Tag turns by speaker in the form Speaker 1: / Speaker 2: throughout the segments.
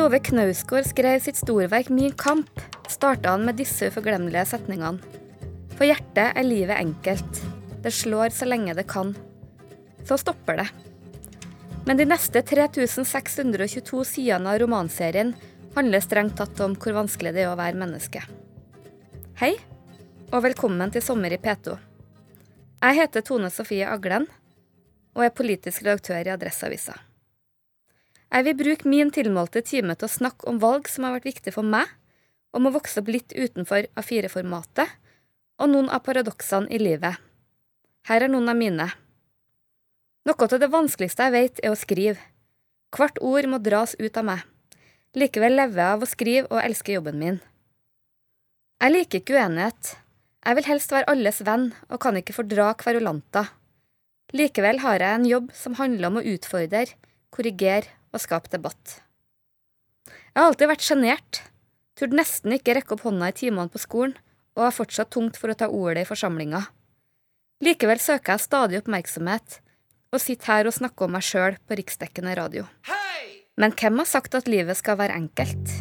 Speaker 1: Karl Ove Knausgård skrev sitt storverk Min kamp, starta han med disse uforglemmelige setningene. For hjertet er livet enkelt. Det slår så lenge det kan. Så stopper det. Men de neste 3622 sidene av romanserien handler strengt tatt om hvor vanskelig det er å være menneske. Hei, og velkommen til Sommer i P2. Jeg heter Tone Sofie Aglen og er politisk redaktør i Adresseavisa. Jeg vil bruke min tilmålte time til å snakke om valg som har vært viktige for meg, om å vokse opp litt utenfor A4-formatet, og noen av paradoksene i livet. Her er noen av mine. Noe av det vanskeligste jeg vet, er å skrive. Hvert ord må dras ut av meg. Likevel lever jeg av å skrive og elsker jobben min. Jeg liker ikke uenighet. Jeg vil helst være alles venn og kan ikke fordra kverulanter. Likevel har jeg en jobb som handler om å utfordre, korrigere og skape debatt. Jeg har alltid vært sjenert, turde nesten ikke rekke opp hånda i timene på skolen, og har fortsatt tungt for å ta ordet i forsamlinga. Likevel søker jeg stadig oppmerksomhet, og sitter her og snakker om meg sjøl på riksdekkende radio. Men hvem har sagt at livet skal være enkelt?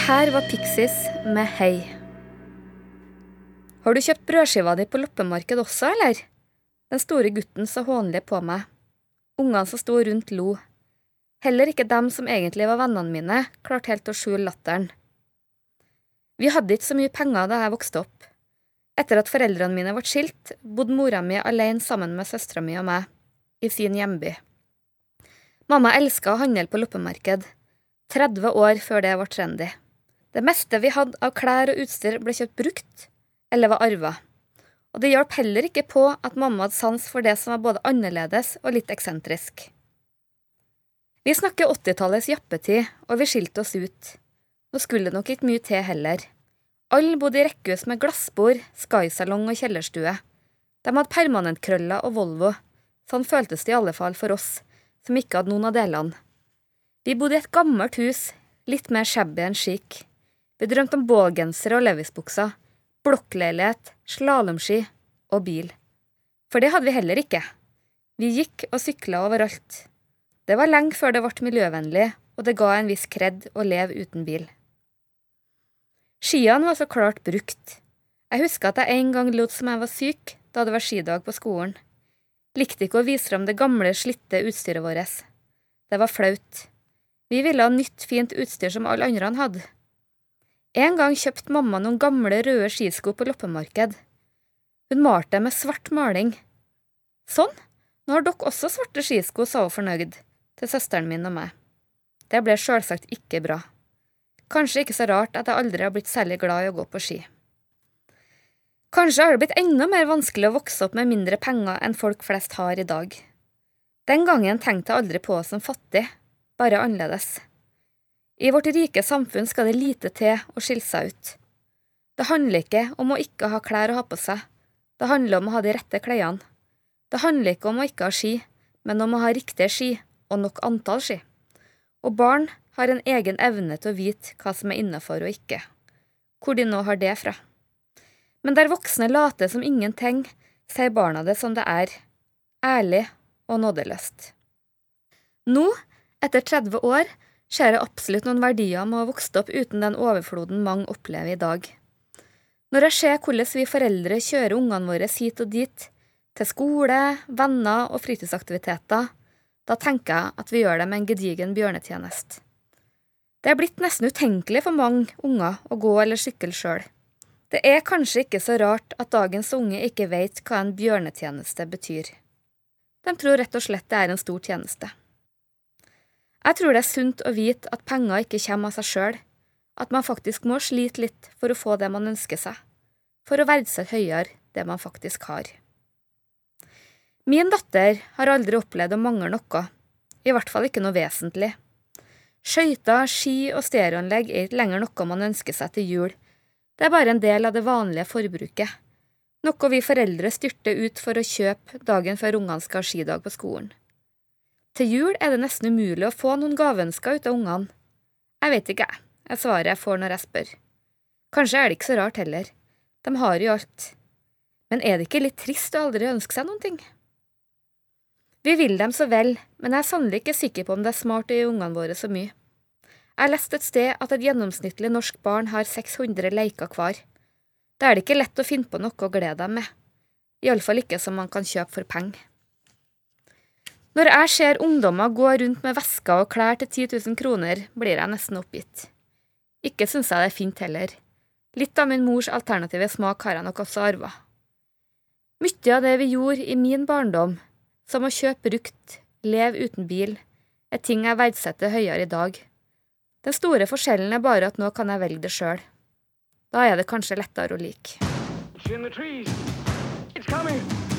Speaker 1: Det her var Pixies med Hei. Har du kjøpt brødskiva di på loppemarked også, eller? Den store gutten så hånlig på meg. Ungene som sto rundt, lo. Heller ikke dem som egentlig var vennene mine, klarte helt å skjule latteren. Vi hadde ikke så mye penger da jeg vokste opp.
Speaker 2: Etter at foreldrene mine ble skilt, bodde mora mi alene sammen med søstera mi og meg i sin hjemby. Mamma elska å handle på loppemarked, 30 år før det ble trendy. Det meste vi hadde av klær og utstyr, ble kjøpt brukt eller var arva. Og det hjalp heller ikke på at mamma hadde sans for det som var både annerledes og litt eksentrisk. Vi snakker 80-tallets jappetid, og vi skilte oss ut. Nå skulle det nok ikke mye til heller. Alle bodde i rekkehus med glassbord, skysalong og kjellerstue. De hadde permanentkrøller og Volvo. Sånn føltes det i alle fall for oss, som ikke hadde noen av delene. Vi bodde i et gammelt hus, litt mer shabby enn chic. Vi drømte om bålgensere og levisbukser, blokkleilighet, slalåmski og bil. For det hadde vi heller ikke. Vi gikk og sykla overalt. Det var lenge før det ble miljøvennlig, og det ga en viss kred å leve uten bil. Skiene var så klart brukt. Jeg husker at jeg en gang lot som jeg var syk da det var skidag på skolen. Likte ikke å vise fram det gamle, slitte utstyret vårt. Det var flaut. Vi ville ha nytt, fint utstyr som alle andre hadde. En gang kjøpte mamma noen gamle, røde skisko på loppemarked. Hun malte dem med svart maling. Sånn, nå har dere også svarte skisko, sa hun fornøyd, til søsteren min og meg. Det ble sjølsagt ikke bra. Kanskje ikke så rart at jeg aldri har blitt særlig glad i å gå på ski. Kanskje har det blitt enda mer vanskelig å vokse opp med mindre penger enn folk flest har i dag. Den gangen tenkte jeg aldri på oss som fattig, bare annerledes. I vårt rike samfunn skal det lite til å skille seg ut. Det handler ikke om å ikke ha klær å ha på seg, det handler om å ha de rette klærne. Det handler ikke om å ikke ha ski, men om å ha riktige ski og nok antall ski. Og barn har en egen evne til å vite hva som er innafor og ikke, hvor de nå har det fra. Men der voksne later som ingenting, sier barna det som det er, ærlig og nådeløst. Nå, etter 30 år, ser jeg absolutt noen verdier med å ha vokst opp uten den overfloden mange opplever i dag. Når jeg ser hvordan vi foreldre kjører ungene våre hit og dit, til skole, venner og fritidsaktiviteter, da tenker jeg at vi gjør dem en gedigen bjørnetjeneste. Det er blitt nesten utenkelig for mange unger å gå eller sykle sjøl. Det er kanskje ikke så rart at dagens unge ikke vet hva en bjørnetjeneste betyr. De tror rett og slett det er en stor tjeneste. Jeg tror det er sunt å vite at penger ikke kommer av seg sjøl, at man faktisk må slite litt for å få det man ønsker seg, for å verdsette høyere det man faktisk har. Min datter har aldri opplevd å mangle noe, i hvert fall ikke noe vesentlig. Skøyter, ski og stereoanlegg er ikke lenger noe man ønsker seg til jul, det er bare en del av det vanlige forbruket, noe vi foreldre styrter ut for å kjøpe dagen før ungene skal ha skidag på skolen. Til jul er det nesten umulig å få noen gaveønsker ut av ungene. Jeg vet ikke, jeg, er svaret jeg får når jeg spør. Kanskje er det ikke så rart heller, de har jo alt. Men er det ikke litt trist å aldri ønske seg noen ting? Vi vil dem så vel, men jeg er sannelig ikke sikker på om det er smart å gi ungene våre så mye. Jeg leste et sted at et gjennomsnittlig norsk barn har 600 leker hver. Da er det ikke lett å finne på noe å glede dem med, iallfall ikke som man kan kjøpe for penger. Når jeg ser ungdommer gå rundt med vesker og klær til 10 000 kroner, blir jeg nesten oppgitt. Ikke synes jeg det er fint heller. Litt av min mors alternative smak har jeg nok også arva. Mye av det vi gjorde i min barndom, som å kjøpe brukt, leve uten bil, er ting jeg verdsetter høyere i dag. Den store forskjellen er bare at nå kan jeg velge det sjøl. Da er det kanskje lettere å like. It's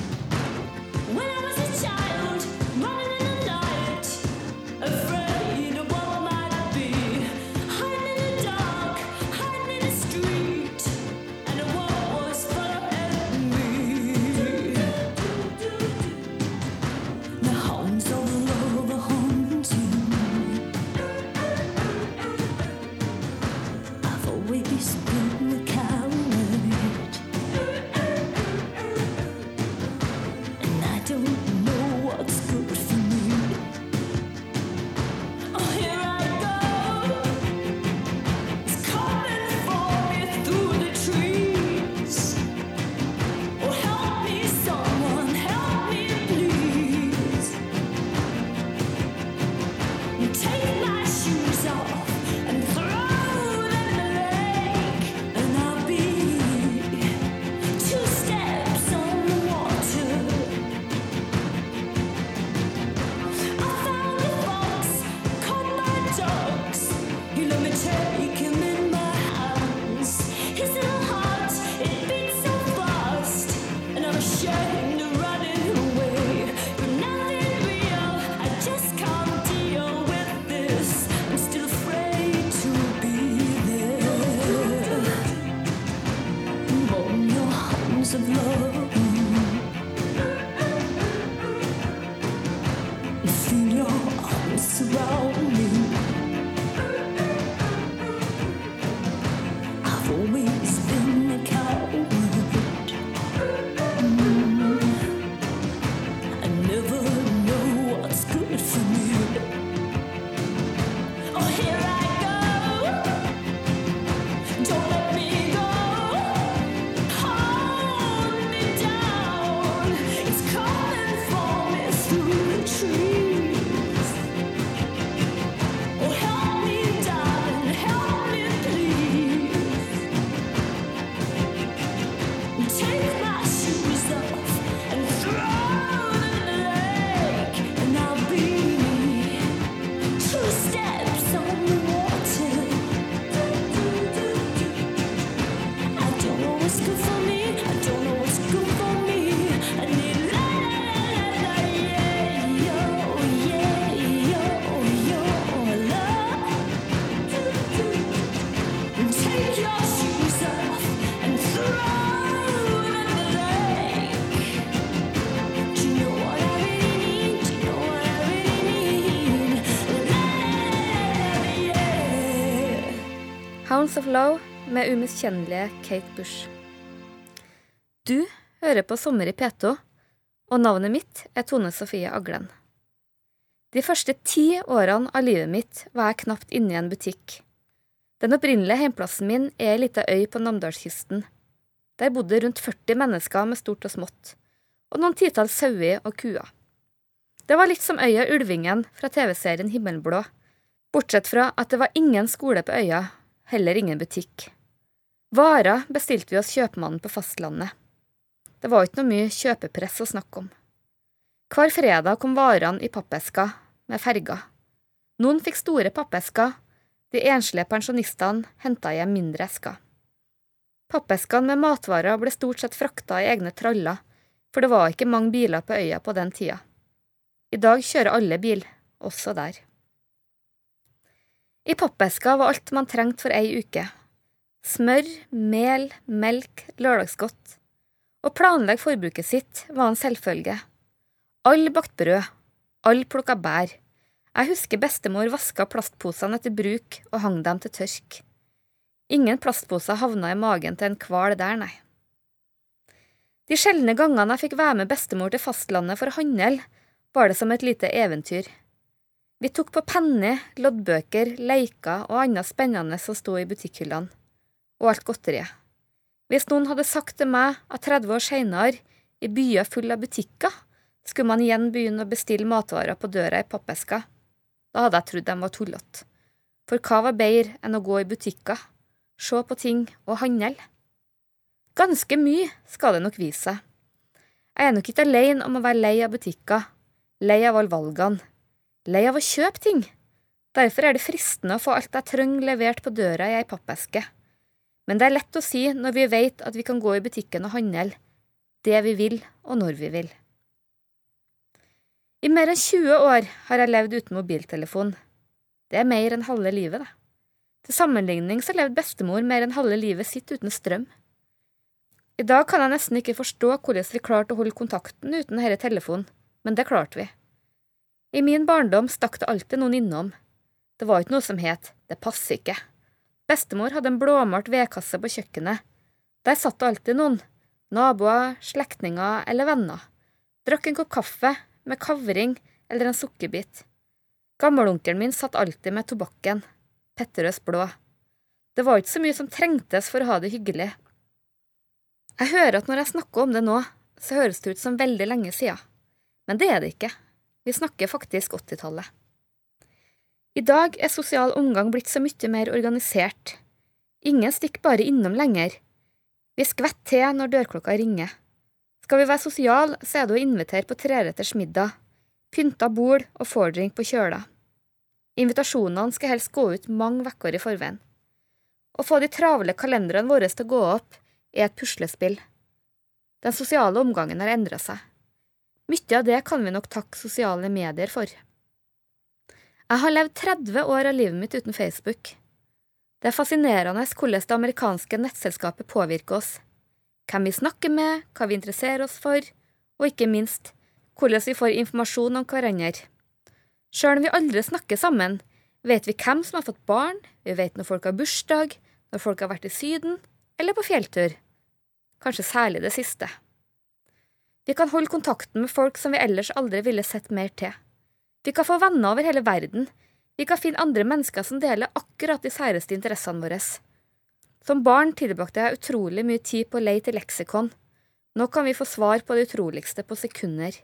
Speaker 2: Hounds of Low med umiskjennelige Kate Bush. Du hører på Sommer i P2, og navnet mitt er Tone Sofie Aglen. De første ti årene av livet mitt var jeg knapt inne i en butikk. Den opprinnelige heimplassen min er ei lita øy på Namdalskysten. Der bodde rundt 40 mennesker med stort og smått, og noen titalls sauer og kuer. Det var litt som øya Ulvingen fra TV-serien Himmelblå, bortsett fra at det var ingen skole på øya heller ingen butikk. Varer bestilte vi hos kjøpmannen på fastlandet. Det var ikke noe mye kjøpepress å snakke om. Hver fredag kom varene i pappesker med ferga. Noen fikk store pappesker, de enslige pensjonistene henta hjem mindre esker. Pappeskene med matvarer ble stort sett frakta i egne traller, for det var ikke mange biler på øya på den tida. I dag kjører alle bil, også der. I pappeska var alt man trengte for ei uke. Smør, mel, melk, lørdagsgodt. Å planlegge forbruket sitt var en selvfølge. Alle bakte brød. Alle plukka bær. Jeg husker bestemor vaska plastposene etter bruk og hang dem til tørk. Ingen plastposer havna i magen til en hval der, nei. De sjeldne gangene jeg fikk være med bestemor til fastlandet for å handle, var det som et lite eventyr. Vi tok på penner, loddbøker, leiker og annet spennende som sto i butikkhyllene, og alt godteriet. Hvis noen hadde sagt til meg at 30 år seinere, i byer fulle av butikker, skulle man igjen begynne å bestille matvarer på døra i pappesker, da hadde jeg trodd de var tullete. For hva var bedre enn å gå i butikker, se på ting og handle? Ganske mye skal det nok vise seg. Jeg er nok ikke alene om å være lei av butikker, lei av alle valgene lei av å kjøpe ting. Derfor er det fristende å få alt jeg trenger levert på døra i ei pappeske. Men det er lett å si når vi vet at vi kan gå i butikken og handle, det vi vil og når vi vil. I mer enn 20 år har jeg levd uten mobiltelefon. Det er mer enn halve livet, det. Til sammenligning så levde bestemor mer enn halve livet sitt uten strøm. I dag kan jeg nesten ikke forstå hvordan vi klarte å holde kontakten uten denne telefonen, men det klarte vi. I min barndom stakk det alltid noen innom. Det var ikke noe som het det passer ikke. Bestemor hadde en blåmalt vedkasse på kjøkkenet. Der satt det alltid noen, naboer, slektninger eller venner. Drakk en kopp kaffe med kavring eller en sukkerbit. Gammelonkelen min satt alltid med tobakken, Petterøes blå. Det var ikke så mye som trengtes for å ha det hyggelig. Jeg hører at når jeg snakker om det nå, så høres det ut som veldig lenge siden, men det er det ikke. Vi snakker faktisk 80-tallet. I dag er sosial omgang blitt så mye mer organisert. Ingen stikker bare innom lenger. Vi skvetter til når dørklokka ringer. Skal vi være sosiale, så er det å invitere på treretters middag, pynta bord og fordring på kjøla. Invitasjonene skal helst gå ut mange uker i forveien. Å få de travle kalenderne våre til å gå opp er et puslespill. Den sosiale omgangen har endra seg. Mye av det kan vi nok takke sosiale medier for. Jeg har levd 30 år av livet mitt uten Facebook. Det er fascinerende hvordan det amerikanske nettselskapet påvirker oss. hvem vi snakker med, hva vi interesserer oss for, og ikke minst hvordan vi får informasjon om hverandre. Sjøl om vi aldri snakker sammen, vet vi hvem som har fått barn, vi vet når folk har bursdag, når folk har vært i Syden eller på fjelltur. Kanskje særlig det siste. Vi kan holde kontakten med folk som vi ellers aldri ville sett mer til. Vi kan få venner over hele verden. Vi kan finne andre mennesker som deler akkurat de særeste interessene våre. Som barn tilbrakte jeg utrolig mye tid på å leie til leksikon. Nå kan vi få svar på det utroligste på sekunder.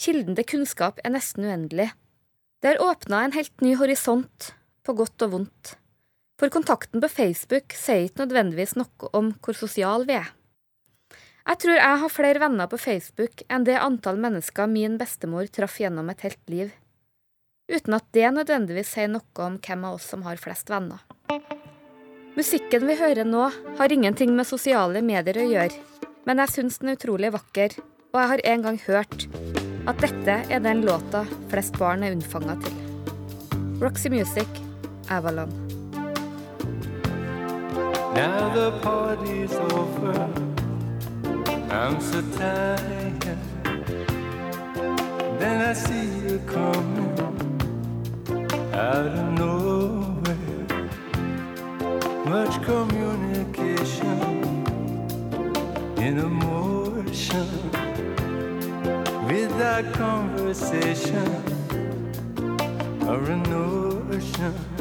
Speaker 2: Kilden til kunnskap er nesten uendelig. Det har åpna en helt ny horisont, på godt og vondt. For kontakten på Facebook sier ikke nødvendigvis noe om hvor sosial vi er. Jeg tror jeg har flere venner på Facebook enn det antall mennesker min bestemor traff gjennom et helt liv, uten at det nødvendigvis sier noe om hvem av oss som har flest venner. Musikken vi hører nå, har ingenting med sosiale medier å gjøre, men jeg syns den er utrolig vakker, og jeg har en gang hørt at dette er den låta flest barn er unnfanga til. Roxy Music, Avalon. Now the party's over. I'm so tired. Then I see you coming out of nowhere. Much communication in emotion without conversation or a notion.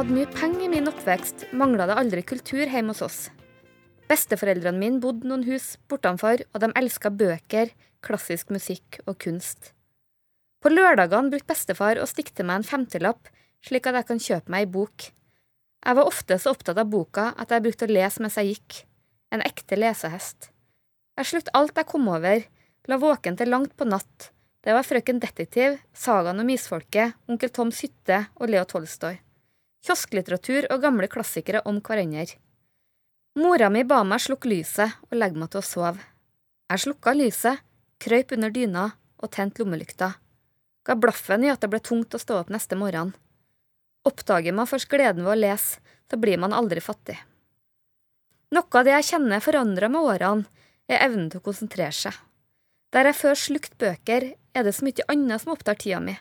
Speaker 2: Hadde mye penger i min oppvekst, mangla det aldri kultur hjemme hos oss. Besteforeldrene mine bodde noen hus bortenfor, og de elska bøker, klassisk musikk og kunst. På lørdagene brukte bestefar å stikke til meg en femtilapp, slik at jeg kan kjøpe meg ei bok. Jeg var ofte så opptatt av boka at jeg brukte å lese mens jeg gikk. En ekte lesehest. Jeg sluttet alt jeg kom over, la våken til langt på natt. Det var Frøken Detektiv, Sagaen om isfolket, Onkel Toms hytte og Leo Tolstoy kiosklitteratur og gamle klassikere om hverandre. Mora mi ba meg slukke lyset og legge meg til å sove. Jeg slukka lyset, krøyp under dyna og tente lommelykta. Ga blaffen i at det ble tungt å stå opp neste morgen. Oppdager man først gleden ved å lese, så blir man aldri fattig. Noe av det jeg kjenner forandra med årene, er evnen til å konsentrere seg. Der jeg før slukte bøker, er det så mye annet som opptar tida mi.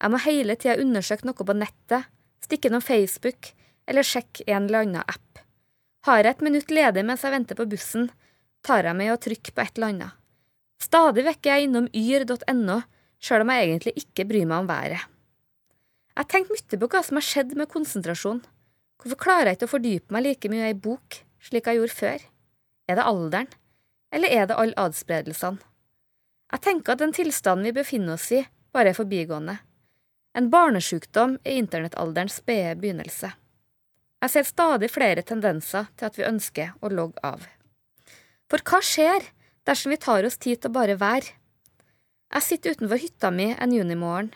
Speaker 2: Jeg må hele tida undersøke noe på nettet, stikke innom Facebook eller sjekk en eller annen app. Har jeg et minutt ledig mens jeg venter på bussen, tar jeg meg og trykker på et eller annet. Stadig vekk er jeg innom yr.no, sjøl om jeg egentlig ikke bryr meg om været. Jeg tenkte mye på hva som har skjedd med konsentrasjon. Hvorfor klarer jeg ikke å fordype meg like mye i ei bok, slik jeg gjorde før? Er det alderen, eller er det alle adspredelsene? Jeg tenker at den tilstanden vi befinner oss i, bare er forbigående. En barnesjukdom er internettalderens spede begynnelse. Jeg ser stadig flere tendenser til at vi ønsker å logge av. For hva skjer dersom vi tar oss tid til å bare være? Jeg sitter utenfor hytta mi en junimorgen.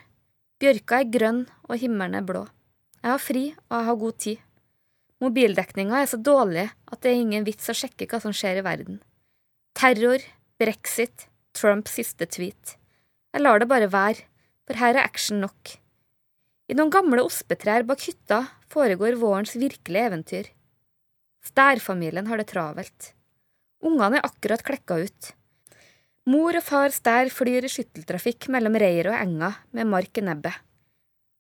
Speaker 2: Bjørka er grønn og himmelen er blå. Jeg har fri og jeg har god tid. Mobildekninga er så dårlig at det er ingen vits å sjekke hva som skjer i verden. Terror, brexit, Trumps siste tweet. Jeg lar det bare være, for her er action nok. I noen gamle ospetrær bak hytta foregår vårens virkelige eventyr. Stærfamilien har det travelt. Ungene er akkurat klekka ut. Mor og far Stær flyr i skytteltrafikk mellom reiret og enger med mark i nebbet.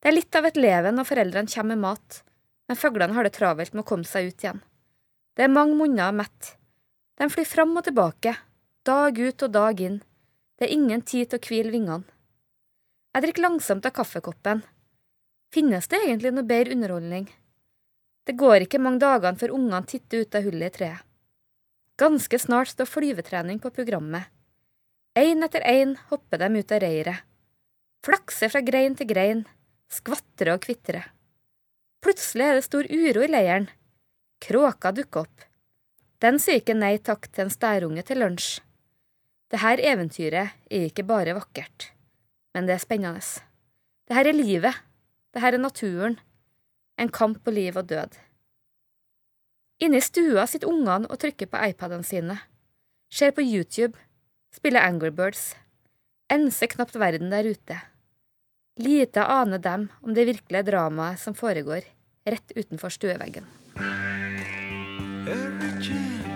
Speaker 2: Det er litt av et leven når foreldrene kommer med mat, men fuglene har det travelt med å komme seg ut igjen. Det er mange munner mett. De flyr fram og tilbake, dag ut og dag inn. Det er ingen tid til å hvile vingene. Jeg drikker langsomt av kaffekoppen. Finnes det egentlig noe bedre underholdning? Det går ikke mange dagene før ungene titter ut av hullet i treet. Ganske snart står flyvetrening på programmet. Én etter én hopper de ut av reiret. Flakser fra grein til grein, skvatrer og kvitrer. Plutselig er det stor uro i leiren. Kråka dukker opp. Den sier ikke nei takk til en stærunge til lunsj. Dette eventyret er ikke bare vakkert, men det er spennende. Dette er livet. Dette er naturen. En kamp på liv og død. Inne i stua sitter ungene og trykker på iPadene sine, ser på YouTube, spiller Angry Birds, enser knapt verden der ute. Lite aner dem om det virkelige dramaet som foregår rett utenfor stueveggen. Every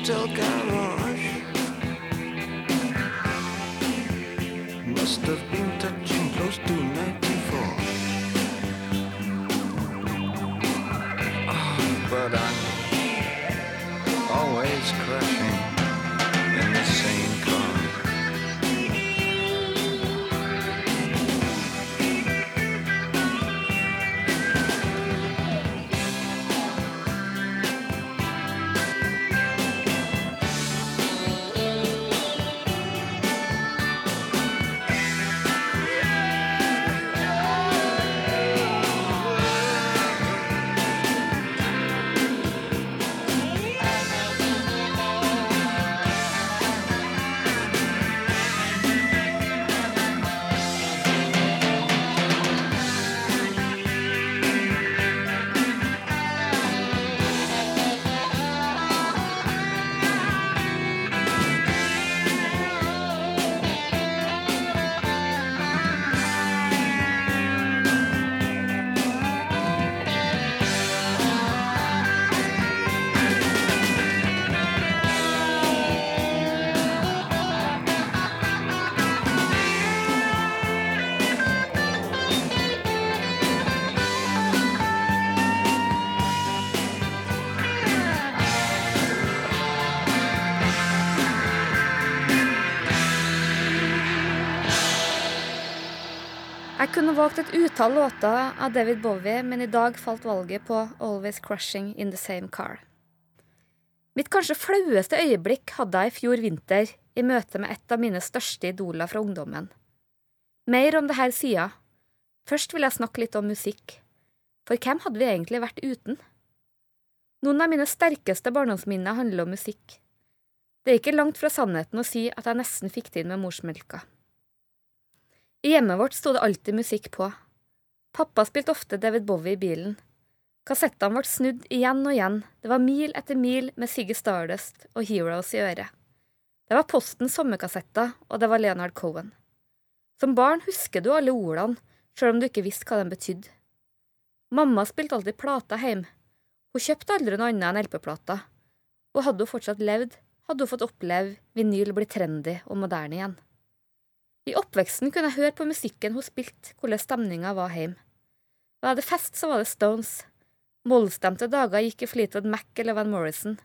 Speaker 2: Hotel garage must have been valgt et utall låter av David Bowie, men i dag falt valget på Always Crushing In The Same Car. Mitt kanskje flaueste øyeblikk hadde jeg i fjor vinter i møte med et av mine største idoler fra ungdommen. Mer om det her sida. Først vil jeg snakke litt om musikk. For hvem hadde vi egentlig vært uten? Noen av mine sterkeste barndomsminner handler om musikk. Det er ikke langt fra sannheten å si at jeg nesten fikk det inn med morsmelka. I hjemmet vårt sto det alltid musikk på. Pappa spilte ofte David Bowie i bilen. Kassettene ble snudd igjen og igjen, det var mil etter mil med Siggy Stardust og Heroes i øret. Det var Postens sommerkassetter, og det var Leonard Cohen. Som barn husker du alle ordene, sjøl om du ikke visste hva de betydde. Mamma spilte alltid plater hjemme, hun kjøpte aldri noe annet enn LP-plater, og hadde hun fortsatt levd, hadde hun fått oppleve vinyl bli trendy og moderne igjen. I oppveksten kunne jeg høre på musikken hun spilte, hvordan stemninga var hjemme. Var det fest, så var det Stones. Mollstemte dager gikk i Fleetwood Mac eller Van Morrison.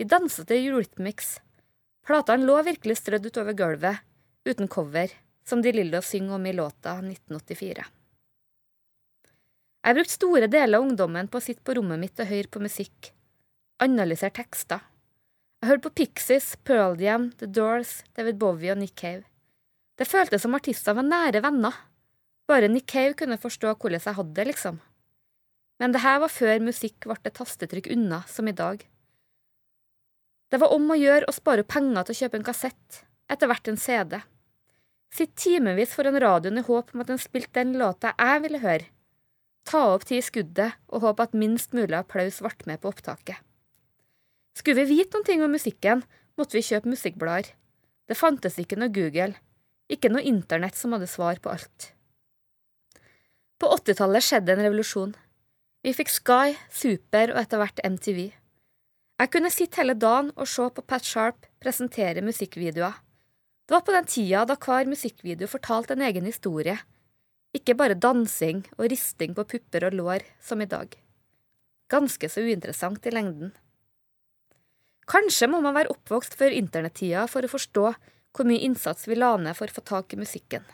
Speaker 2: Vi danset til Eurythmics. Platene lå virkelig strødd utover gulvet, uten cover, som De Lillo synger om i låta 1984. Jeg brukte store deler av ungdommen på å sitte på rommet mitt og høre på musikk, analysere tekster. Jeg hørte på Pixies, Pearl Jam, The Doors, David Bowie og Nick Cave. Det føltes som artistene var nære venner. Bare Nick Cave kunne forstå hvordan jeg hadde det, liksom. Men det her var før musikk ble et tastetrykk unna, som i dag. Det var om å gjøre å spare penger til å kjøpe en kassett, etter hvert en CD. Sitt timevis foran radioen i håp om at den spilte den låta jeg ville høre ta opp tid i skuddet og håpe at minst mulig applaus ble med på opptaket. Skulle vi vite noe om musikken, måtte vi kjøpe musikkblader. Det fantes ikke noe Google, ikke noe internett som hadde svar på alt. På 80-tallet skjedde en revolusjon. Vi fikk Sky, Super og etter hvert MTV. Jeg kunne sitte hele dagen og se på Pat Sharp presentere musikkvideoer. Det var på den tida da hver musikkvideo fortalte en egen historie, ikke bare dansing og risting på pupper og lår, som i dag. Ganske så uinteressant i lengden. Kanskje må man være oppvokst før internettida for å forstå hvor mye innsats vi la ned for å få tak i musikken.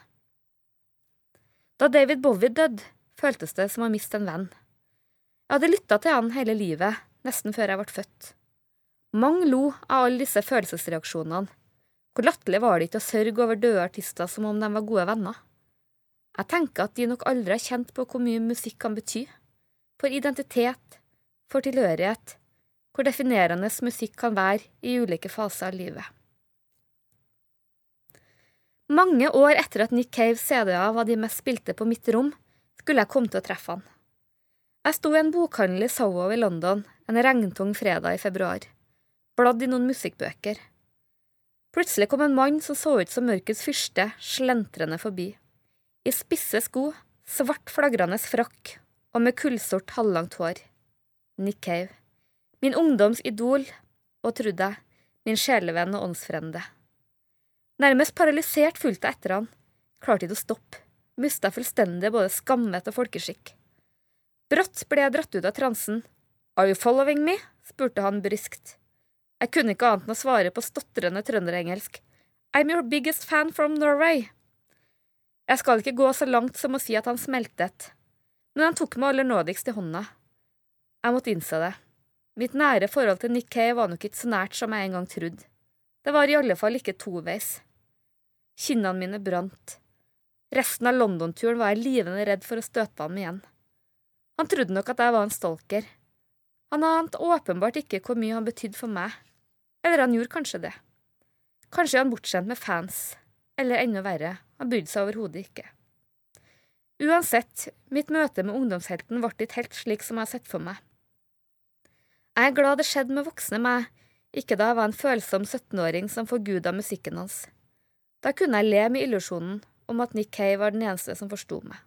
Speaker 2: Da David Bowie døde, føltes det som å miste en venn. Jeg hadde lytta til han hele livet, nesten før jeg ble født. Mange lo av alle disse følelsesreaksjonene. Hvor latterlig var det ikke å sørge over døde artister som om de var gode venner? Jeg tenker at de nok aldri har kjent på hvor mye musikk kan bety. For identitet, for tilhørighet, hvor definerende musikk kan være i ulike faser av livet. Mange år etter at Nick Caves CD-er var de mest spilte på mitt rom, skulle jeg komme til å treffe han. Jeg sto i en bokhandel i Soho i London en regntung fredag i februar, bladd i noen musikkbøker. Plutselig kom en mann som så ut som mørkets fyrste, slentrende forbi i spisse sko, svart flagrende frakk og med kullsort, halvlangt hår. Nick Cave. Min ungdoms idol, og trodde jeg, min sjelevenn og åndsfrende. Nærmest paralysert fulgte jeg etter han, klarte ikke å stoppe, mista fullstendig både skammet og folkeskikk. Brått ble jeg dratt ut av transen. Are you following me? spurte han bryskt. Jeg kunne ikke annet enn å svare på stotrende trønderengelsk. I'm your biggest fan from Norway. Jeg skal ikke gå så langt som å si at han smeltet, men han tok meg aller nådigst i hånda. Jeg måtte innse det. Mitt nære forhold til Nick Kay var nok ikke så nært som jeg en gang trodde. Det var i alle fall ikke toveis. Kinnene mine brant. Resten av London-turen var jeg livende redd for å støte ham igjen. Han trodde nok at jeg var en stalker. Han ante åpenbart ikke hvor mye han betydde for meg. Eller han gjorde kanskje det. Kanskje han bortskjemt med fans. Eller enda verre, han brydde seg overhodet ikke. Uansett, mitt møte med ungdomshelten ble ikke helt slik som jeg har sett for meg. Jeg er glad det skjedde med voksne meg, ikke da jeg var en følsom 17-åring som forguda musikken hans. Da kunne jeg le med illusjonen om at Nick Kay var den eneste som forsto meg.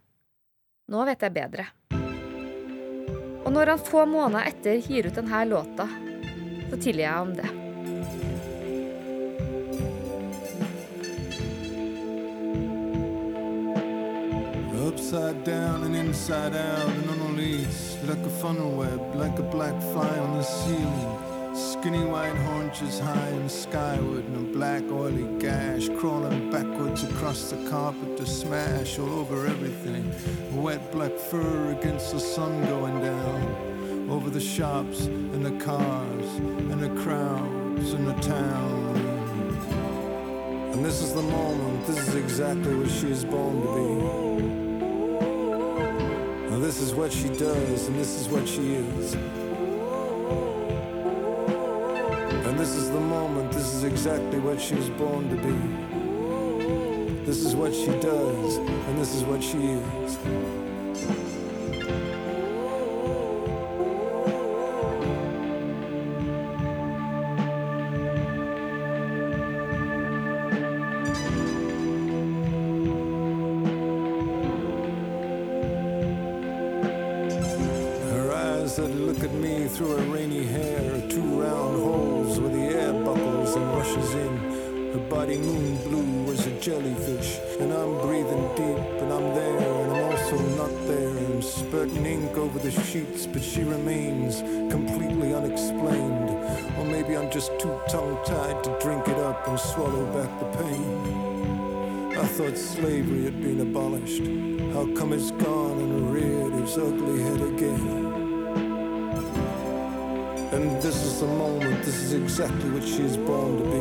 Speaker 2: Nå vet jeg bedre. Og når han få måneder etter gir ut denne låta, så tilgir jeg ham det. upside down and inside out and on the leash, like a funnel web, like a black fly on the ceiling.
Speaker 3: Skinny white haunches high and skyward, and a black oily gash crawling backwards across the carpet to smash all over everything. Wet black fur against the sun going down, over the shops and the cars and the crowds and the town. And this is the moment, this is exactly what she is born to be. Now, this is what she does, and this is what she is. This is the moment, this is exactly what she was born to be. This is what she does, and this is what she is. Exactly what she is born to be.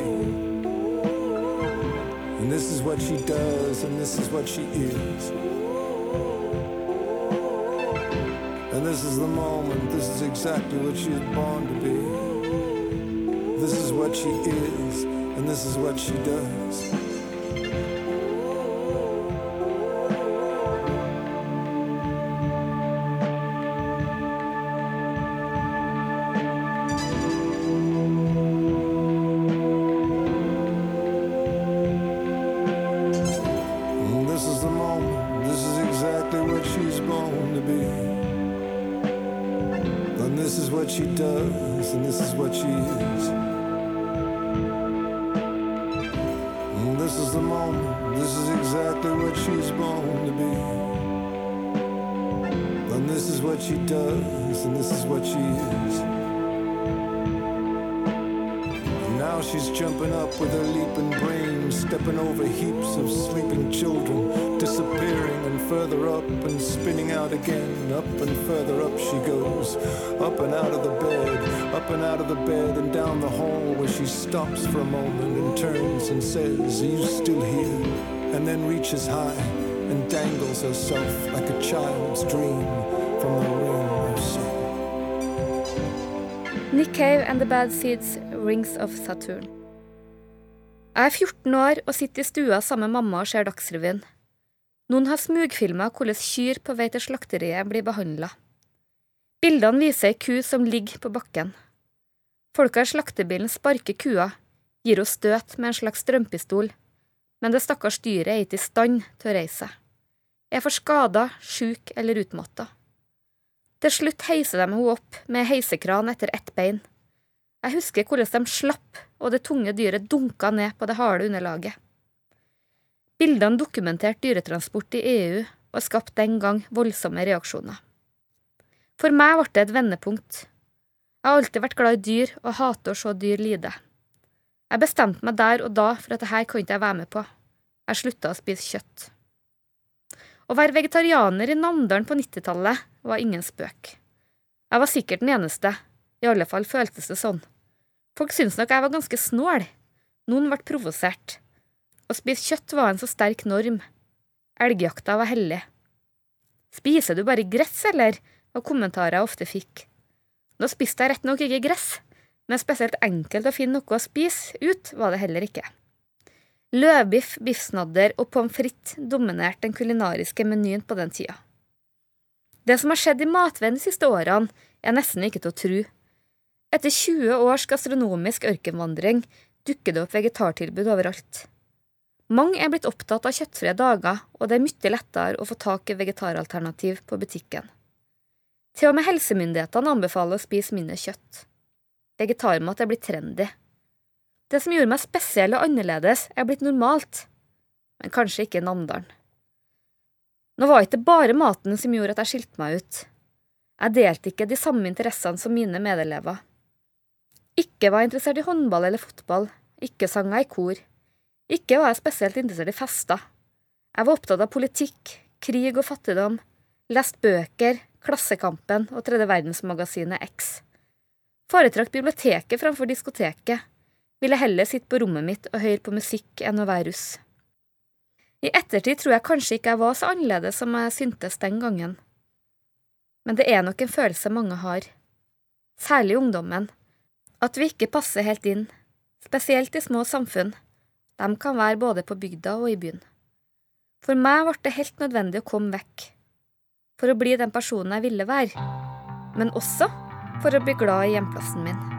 Speaker 3: And this is what she does, and this is what she is. And this is the moment, this is exactly what she is born to be. This is what she is, and this is what she does. This is the moment, this is exactly what she's born to be. And this is what she does, and this is what she is. And now she's jumping up with her leaping brain, stepping over heaps of sleeping children, disappearing and further up and spinning out again. Up and further up she goes, up and out of the bed, up and out of the bed and down the hall where she stops for a moment turns and says, Are you still here? And then reaches high and dangles herself like a child's dream from the ring of sin.
Speaker 2: Nick Cave and The Bad Seeds, Rings of Saturn. Jeg er 14 år og sitter i stua sammen med mamma og ser Dagsrevyen. Noen har smugfilma hvordan kyr på vei til slakteriet blir behandla. Bildene viser ei ku som ligger på bakken. Folka i slaktebilen sparker kua, gir hun støt med en slags strømpistol, men det stakkars dyret er ikke i stand til å reise seg. Er for skada, sjuk eller utmatta. Til slutt heiser de henne opp med heisekran etter ett bein. Jeg husker hvordan de slapp, og det tunge dyret dunka ned på det harde underlaget. Bildene dokumenterte dyretransport i EU og skapte den gang voldsomme reaksjoner. For meg ble det et vendepunkt. Jeg har alltid vært glad i dyr og hater å se dyr lide. Jeg bestemte meg der og da for at dette kan ikke jeg være med på. Jeg slutta å spise kjøtt. Å være vegetarianer i Namdalen på 90-tallet var ingen spøk. Jeg var sikkert den eneste, i alle fall føltes det sånn. Folk syntes nok jeg var ganske snål. Noen ble provosert. Å spise kjøtt var en så sterk norm. Elgjakta var hellig. Spiser du bare gress, eller? var kommentarer jeg ofte fikk. Nå spiste jeg rett nok ikke gress, men spesielt enkelt å finne noe å spise ut var det heller ikke. Løvbiff, biffsnadder og pommes frites dominerte den kulinariske menyen på den tida. Det som har skjedd i matveien de siste årene, er nesten ikke til å tro. Etter 20 års gastronomisk ørkenvandring dukker det opp vegetartilbud overalt. Mange er blitt opptatt av kjøttfrie dager, og det er mye lettere å få tak i vegetaralternativ på butikken. Til og med helsemyndighetene anbefaler å spise mindre kjøtt. Vegetarmat er blitt trendy. Det som gjorde meg spesiell og annerledes, er blitt normalt, men kanskje ikke Namdalen. Nå var det ikke bare maten som gjorde at jeg skilte meg ut. Jeg delte ikke de samme interessene som mine medelever.
Speaker 4: Ikke var jeg interessert i håndball eller fotball, ikke sang jeg i kor. Ikke var jeg spesielt interessert i fester. Jeg var opptatt av politikk, krig og fattigdom, lest bøker, Klassekampen og Tredje verdensmagasinet X. Foretrakk biblioteket framfor diskoteket, ville heller sitte på rommet mitt og høre på musikk enn å være russ. I ettertid tror jeg kanskje ikke jeg var så annerledes som jeg syntes den gangen. Men det er nok en følelse mange har, særlig ungdommen, at vi ikke passer helt inn, spesielt i små samfunn. De kan være både på bygda og i byen. For meg ble det helt nødvendig å komme vekk, for å bli den personen jeg ville være, men også for å bli glad i hjemplassen min.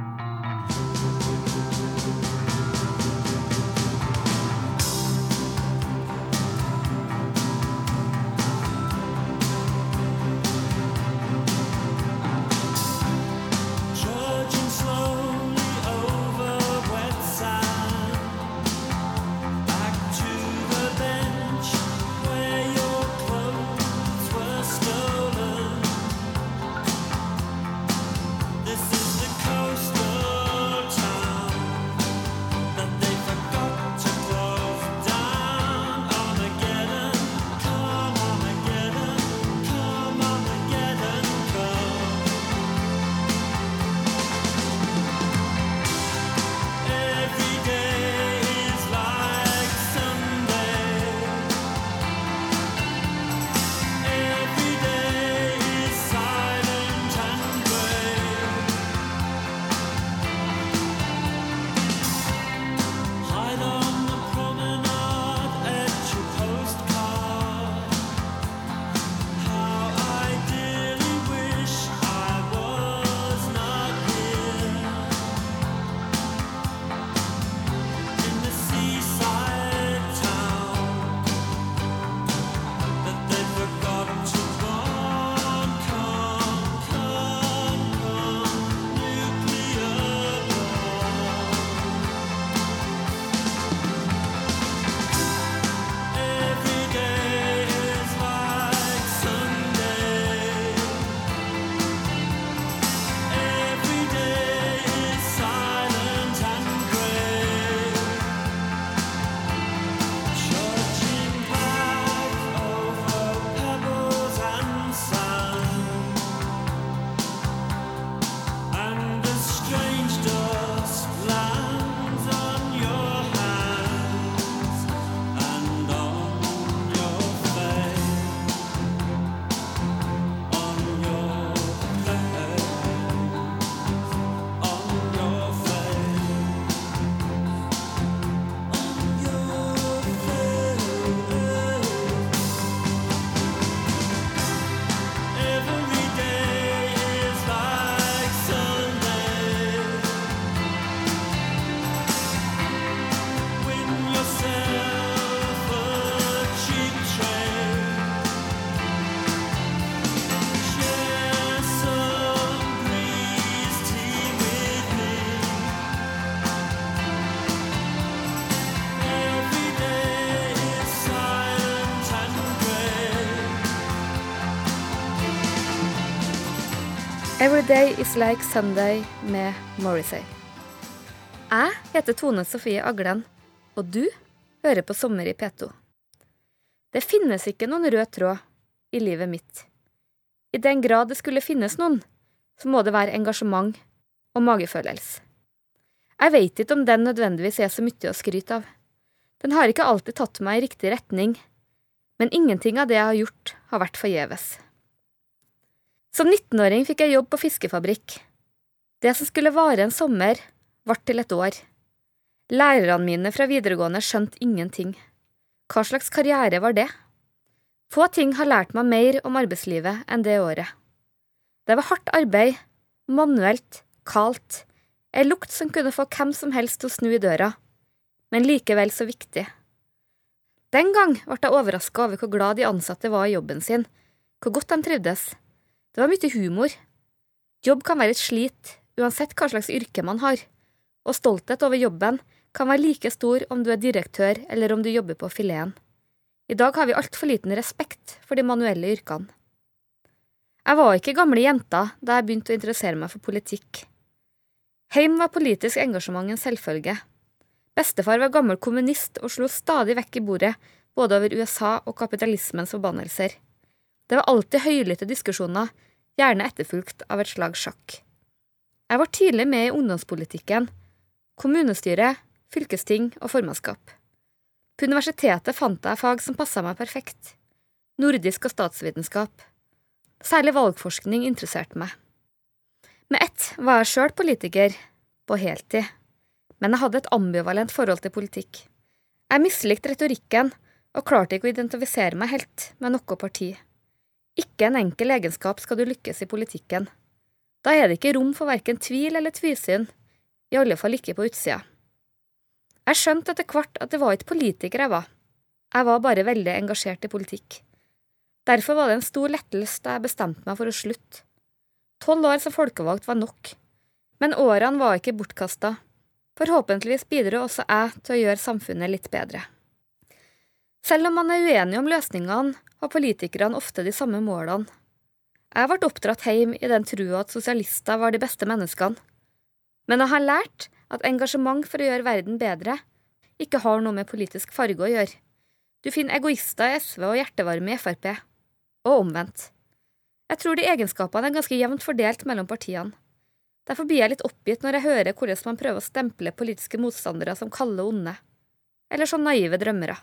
Speaker 2: Every Day Is Like Sunday
Speaker 4: med Morrissey. Jeg heter Tone Sofie Aglen, og du hører på Sommer i P2. Det finnes ikke noen rød tråd i livet mitt. I den grad det skulle finnes noen, så må det være engasjement og magefølelse. Jeg veit ikke om den nødvendigvis er så mye å skryte av. Den har ikke alltid tatt meg i riktig retning, men ingenting av det jeg har gjort, har vært forgjeves. Som 19-åring fikk jeg jobb på fiskefabrikk. Det som skulle vare en sommer, ble til et år. Lærerne mine fra videregående skjønte ingenting. Hva slags karriere var det? Få ting har lært meg mer om arbeidslivet enn det året. Det var hardt arbeid, manuelt, kaldt, ei lukt som kunne få hvem som helst til å snu i døra, men likevel så viktig. Den gang ble jeg overraska over hvor glad de ansatte var i jobben sin, hvor godt de trivdes. Det var mye humor. Jobb kan være et slit, uansett hva slags yrke man har, og stolthet over jobben kan være like stor om du er direktør eller om du jobber på fileten. I dag har vi altfor liten respekt for de manuelle yrkene. Jeg var ikke gamle jenta da jeg begynte å interessere meg for politikk.
Speaker 2: Heim var politisk engasjement en selvfølge. Bestefar var gammel kommunist og slo stadig vekk i bordet, både over USA og kapitalismens forbannelser. Det var alltid høylytte diskusjoner, gjerne etterfulgt av et slag sjakk. Jeg var tidlig med i ungdomspolitikken, kommunestyre, fylkesting og formannskap. På universitetet fant jeg fag som passa meg perfekt. Nordisk og statsvitenskap. Særlig valgforskning interesserte meg. Med ett var jeg sjøl politiker, på heltid, men jeg hadde et ambivalent forhold til politikk. Jeg mislikte retorikken og klarte ikke å identifisere meg helt med noe parti. Ikke en enkel egenskap skal du lykkes i politikken. Da er det ikke rom for verken tvil eller tvisyn, i alle fall ikke på utsida. Jeg skjønte etter hvert at det var ikke politiker jeg var, jeg var bare veldig engasjert i politikk. Derfor var det en stor lettelse da jeg bestemte meg for å slutte. Tolv år som folkevalgt var nok, men årene var ikke bortkasta. Forhåpentligvis bidro også jeg til å gjøre samfunnet litt bedre. Selv om man er uenig om løsningene, har politikerne ofte de samme målene. Jeg ble oppdratt hjem i den trua at sosialister var de beste menneskene. Men jeg har lært at engasjement for å gjøre verden bedre ikke har noe med politisk farge å gjøre. Du finner egoister i SV og hjertevarme i Frp, og omvendt. Jeg tror de egenskapene er ganske jevnt fordelt mellom partiene. Derfor blir jeg litt oppgitt når jeg hører hvordan man prøver å stemple politiske motstandere som kalde onde, eller som naive drømmere.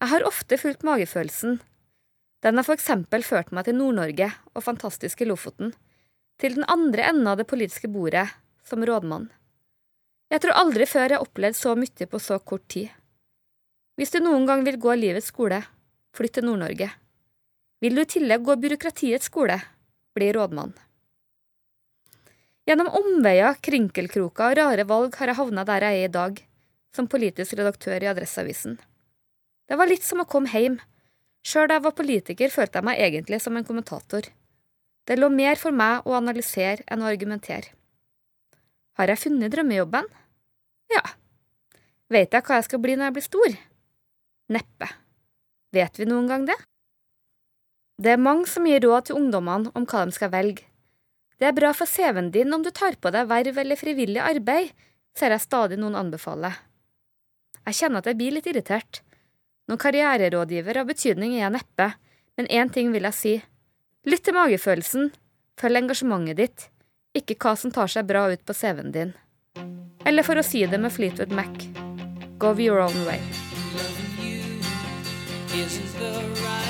Speaker 2: Jeg har ofte fulgt magefølelsen. Den har for eksempel ført meg til Nord-Norge og fantastiske Lofoten, til den andre enden av det politiske bordet, som rådmann. Jeg tror aldri før jeg har opplevd så mye på så kort tid. Hvis du noen gang vil gå livets skole, flytt til Nord-Norge. Vil du i tillegg gå byråkratiets skole, bli rådmann. Gjennom omveier, krinkelkroker og rare valg har jeg havna der jeg er i dag, som politisk redaktør i Adresseavisen. Det var litt som å komme hjem. Sjøl da jeg var politiker, følte jeg meg egentlig som en kommentator. Det lå mer for meg å analysere enn å argumentere. Har jeg funnet drømmejobben? Ja. Vet jeg hva jeg skal bli når jeg blir stor? Neppe. Vet vi noen gang det? Det er mange som gir råd til ungdommene om hva de skal velge. Det er bra for CV-en din om du tar på deg verv eller frivillig arbeid, ser jeg stadig noen anbefale. Jeg kjenner at jeg blir litt irritert. Noen karriererådgiver av betydning er jeg neppe, men én ting vil jeg si. Lytt til magefølelsen, følg engasjementet ditt, ikke hva som tar seg bra ut på CV-en din. Eller for å si det med Fleetwood Mac, go your own way.
Speaker 5: Isn't the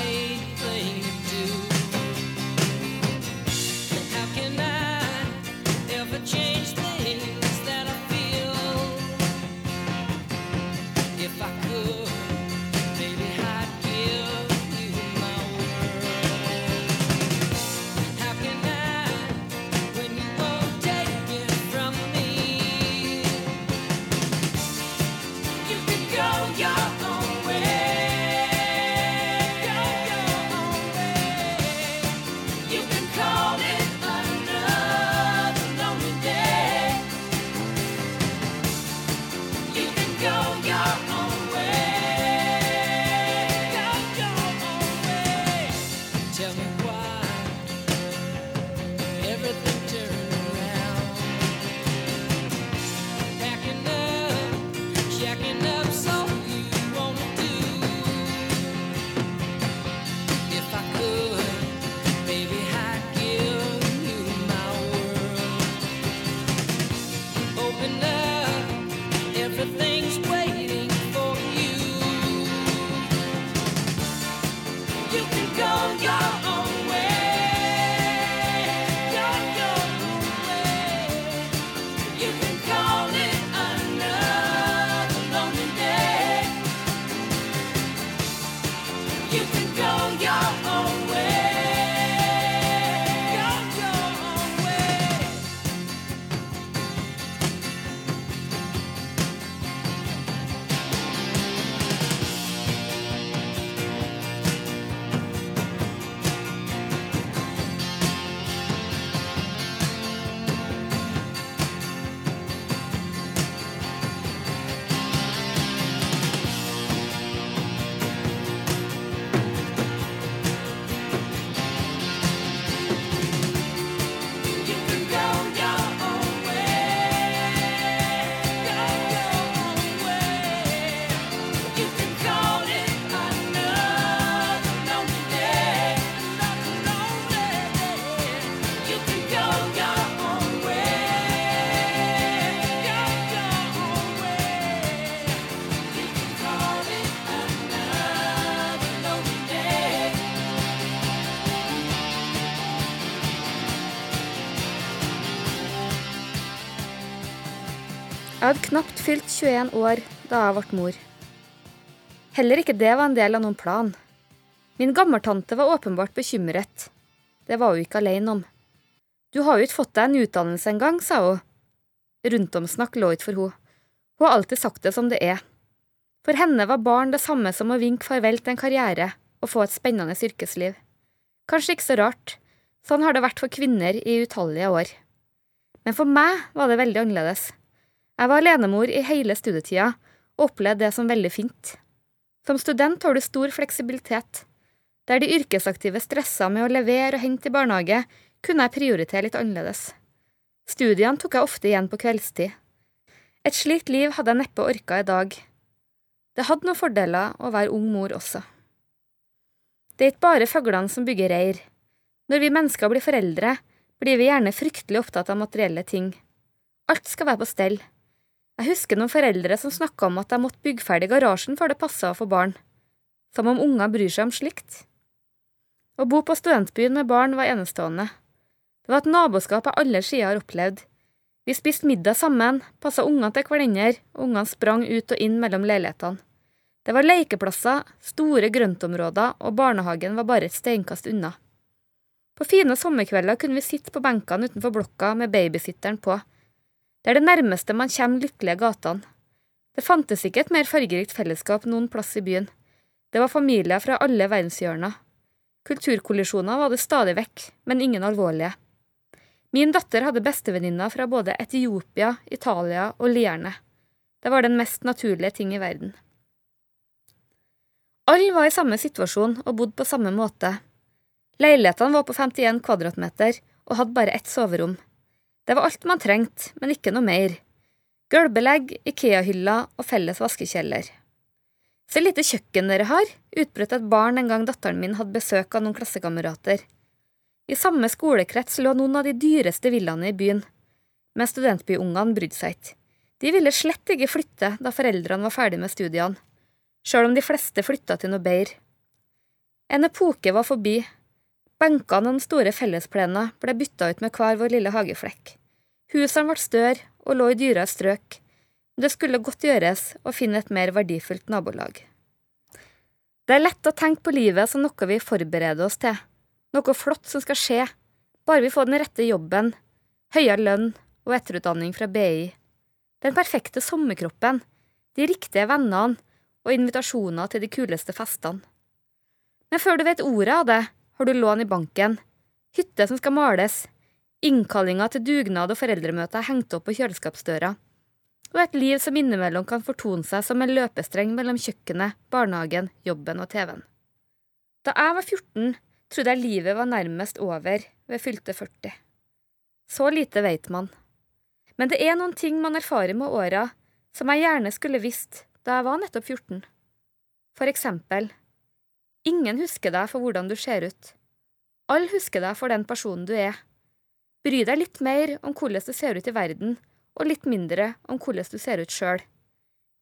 Speaker 2: fylt 21 år da jeg ble mor. Heller ikke det var en del av noen plan. Min gammeltante var åpenbart bekymret. Det var hun ikke alene om. Du har jo ikke fått deg en utdannelse engang, sa hun. Rundtomsnakk lå ikke for henne. Hun har alltid sagt det som det er. For henne var barn det samme som å vinke farvel til en karriere og få et spennende yrkesliv. Kanskje ikke så rart, sånn har det vært for kvinner i utallige år. Men for meg var det veldig annerledes. Jeg var alenemor i hele studietida og opplevde det som veldig fint. Som student har du stor fleksibilitet. Der de yrkesaktive stressa med å levere og hente i barnehage, kunne jeg prioritere litt annerledes. Studiene tok jeg ofte igjen på kveldstid. Et slikt liv hadde jeg neppe orka i dag. Det hadde noen fordeler å være ung mor også. Det er ikke bare fuglene som bygger reir. Når vi mennesker blir foreldre, blir vi gjerne fryktelig opptatt av materielle ting. Alt skal være på stell. Jeg husker noen foreldre som snakka om at de måtte bygge ferdig garasjen før det passa få barn. Som om unger bryr seg om slikt. Å bo på studentbyen med barn var enestående. Det var et naboskap jeg alle skier har opplevd. Vi spiste middag sammen, passa ungene til hverandre, og ungene sprang ut og inn mellom leilighetene. Det var lekeplasser, store grøntområder, og barnehagen var bare et steinkast unna. På fine sommerkvelder kunne vi sitte på benkene utenfor blokka med babysitteren på. Det er det nærmeste man kommer lykkelige gatene. Det fantes ikke et mer fargerikt fellesskap noen plass i byen. Det var familier fra alle verdenshjørner. Kulturkollisjoner var det stadig vekk, men ingen alvorlige. Min datter hadde bestevenninner fra både Etiopia, Italia og Lierne. Det var den mest naturlige ting i verden. Alle var i samme situasjon og bodde på samme måte. Leilighetene var på 51 kvadratmeter og hadde bare ett soverom. Det var alt man trengte, men ikke noe mer. Gulvbelegg, Ikea-hyller og felles vaskekjeller. Så lite kjøkken dere har, utbrøt et barn en gang datteren min hadde besøk av noen klassekamerater. I samme skolekrets lå noen av de dyreste villaene i byen, men studentbyungene brydde seg ikke. De ville slett ikke flytte da foreldrene var ferdig med studiene sjøl om de fleste flytta til noe bedre. En epoke var forbi. Benkene og den store fellesplenen ble bytta ut med hver vår lille hageflekk. Husene ble større og lå i dyrere strøk, det skulle godt gjøres å finne et mer verdifullt nabolag. Det er lett å tenke på livet som noe vi forbereder oss til, noe flott som skal skje, bare vi får den rette jobben, høyere lønn og etterutdanning fra BI, den perfekte sommerkroppen, de riktige vennene og invitasjoner til de kuleste festene. Men før du vet ordet av det, har du lån i banken, hytte som skal males, innkallinger til dugnad og foreldremøter hengt opp på kjøleskapsdøra, og et liv som innimellom kan fortone seg som en løpestreng mellom kjøkkenet, barnehagen, jobben og TV-en. Da jeg var 14, trodde jeg livet var nærmest over ved fylte 40. Så lite vet man. Men det er noen ting man erfarer med åra som jeg gjerne skulle visst da jeg var nettopp 14. For eksempel, ingen husker deg for hvordan du ser ut. Alle husker deg for den personen du er. Bry deg litt mer om hvordan du ser ut i verden, og litt mindre om hvordan du ser ut sjøl.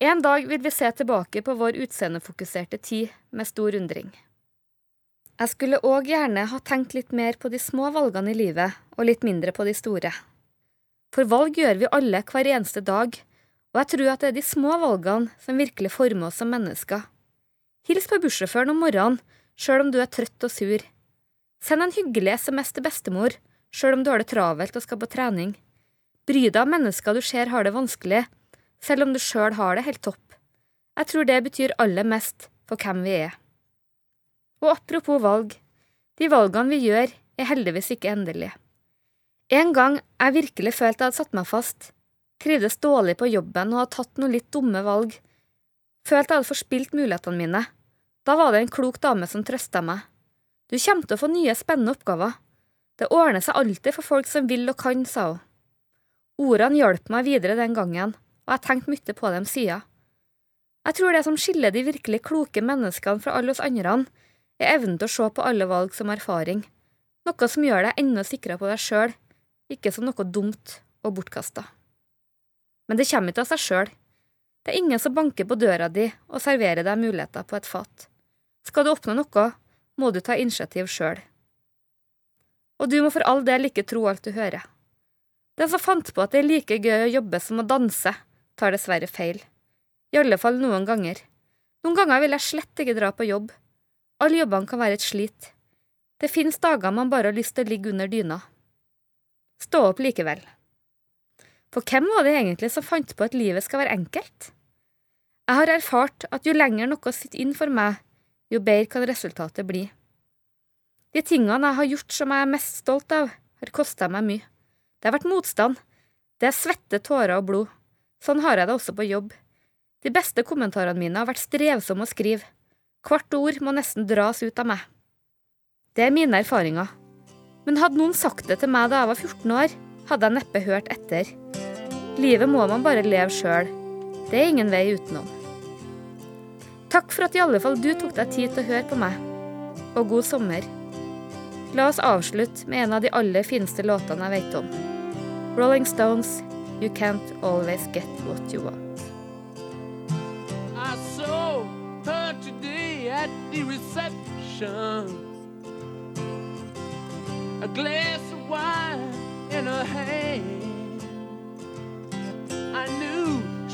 Speaker 2: En dag vil vi se tilbake på vår utseendefokuserte tid med stor undring. Jeg skulle òg gjerne ha tenkt litt mer på de små valgene i livet, og litt mindre på de store. For valg gjør vi alle hver eneste dag, og jeg tror at det er de små valgene som virkelig former oss som mennesker. Hils på bussjåføren om morgenen, sjøl om du er trøtt og sur. Send en hyggelig SMS til bestemor, sjøl om du har det travelt og skal på trening. Bry deg om mennesker du ser har det vanskelig, selv om du sjøl har det helt topp. Jeg tror det betyr aller mest for hvem vi er. Og apropos valg, de valgene vi gjør, er heldigvis ikke endelige. En gang jeg virkelig følte jeg hadde satt meg fast, trivdes dårlig på jobben og hadde tatt noen litt dumme valg. Følte jeg hadde forspilt mulighetene mine. Da var det en klok dame som trøsta meg. Du kommer til å få nye, spennende oppgaver. Det ordner seg alltid for folk som vil og kan, sa hun. Ordene hjalp meg videre den gangen, og jeg tenkte mye på dem siden. Jeg tror det som skiller de virkelig kloke menneskene fra alle oss andre, er evnen til å se på alle valg som erfaring, noe som gjør deg enda sikrere på deg sjøl, ikke som noe dumt og bortkasta. Men det kommer ikke av seg sjøl. Det er ingen som banker på døra di og serverer deg muligheter på et fat. Skal du oppnå noe, må du ta initiativ sjøl. Og du må for all del ikke tro alt du hører. Den som fant på at det er like gøy å jobbe som å danse, tar dessverre feil. I alle fall noen ganger. Noen ganger vil jeg slett ikke dra på jobb. Alle jobbene kan være et slit. Det finnes dager man bare har lyst til å ligge under dyna. Stå opp likevel. For hvem var det egentlig som fant på at livet skal være enkelt? Jeg har erfart at jo lenger noe sitter inn for meg, jo bedre kan resultatet bli. De tingene jeg har gjort som jeg er mest stolt av, har kosta meg mye. Det har vært motstand. Det er svette, tårer og blod. Sånn har jeg det også på jobb. De beste kommentarene mine har vært strevsomme å skrive. Hvert ord må nesten dras ut av meg. Det er mine erfaringer. Men hadde noen sagt det til meg da jeg var 14 år, hadde jeg neppe hørt etter. Livet må man bare leve sjøl. Det er ingen vei utenom. Takk for at i alle fall du tok deg tid til å høre på meg. Og god sommer. La oss avslutte med en av de aller fineste låtene jeg vet om. Rolling Stones, You Can't Always Get What You Want.
Speaker 6: I saw her today at the reception. A glass of wine in her hand.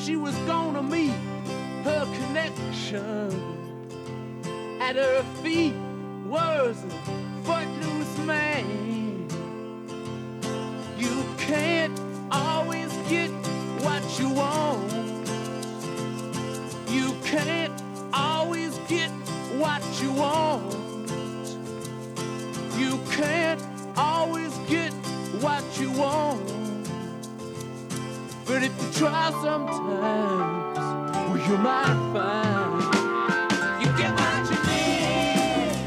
Speaker 6: She was gonna meet her connection. At her feet was a footloose man. You can't always get what you want. You can't always get what you want. You can't always get what you want. Try sometimes, well, you might find you get what you need.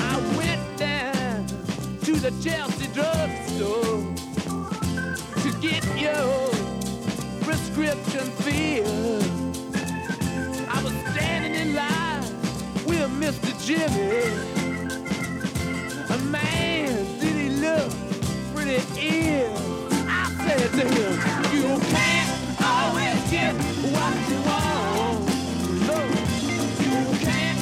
Speaker 6: I went down to the Chelsea drugstore to get your prescription filled. Mr. Jimmy. A man, did he look pretty ill? I said to him, You can't always just get what you want. No, you can't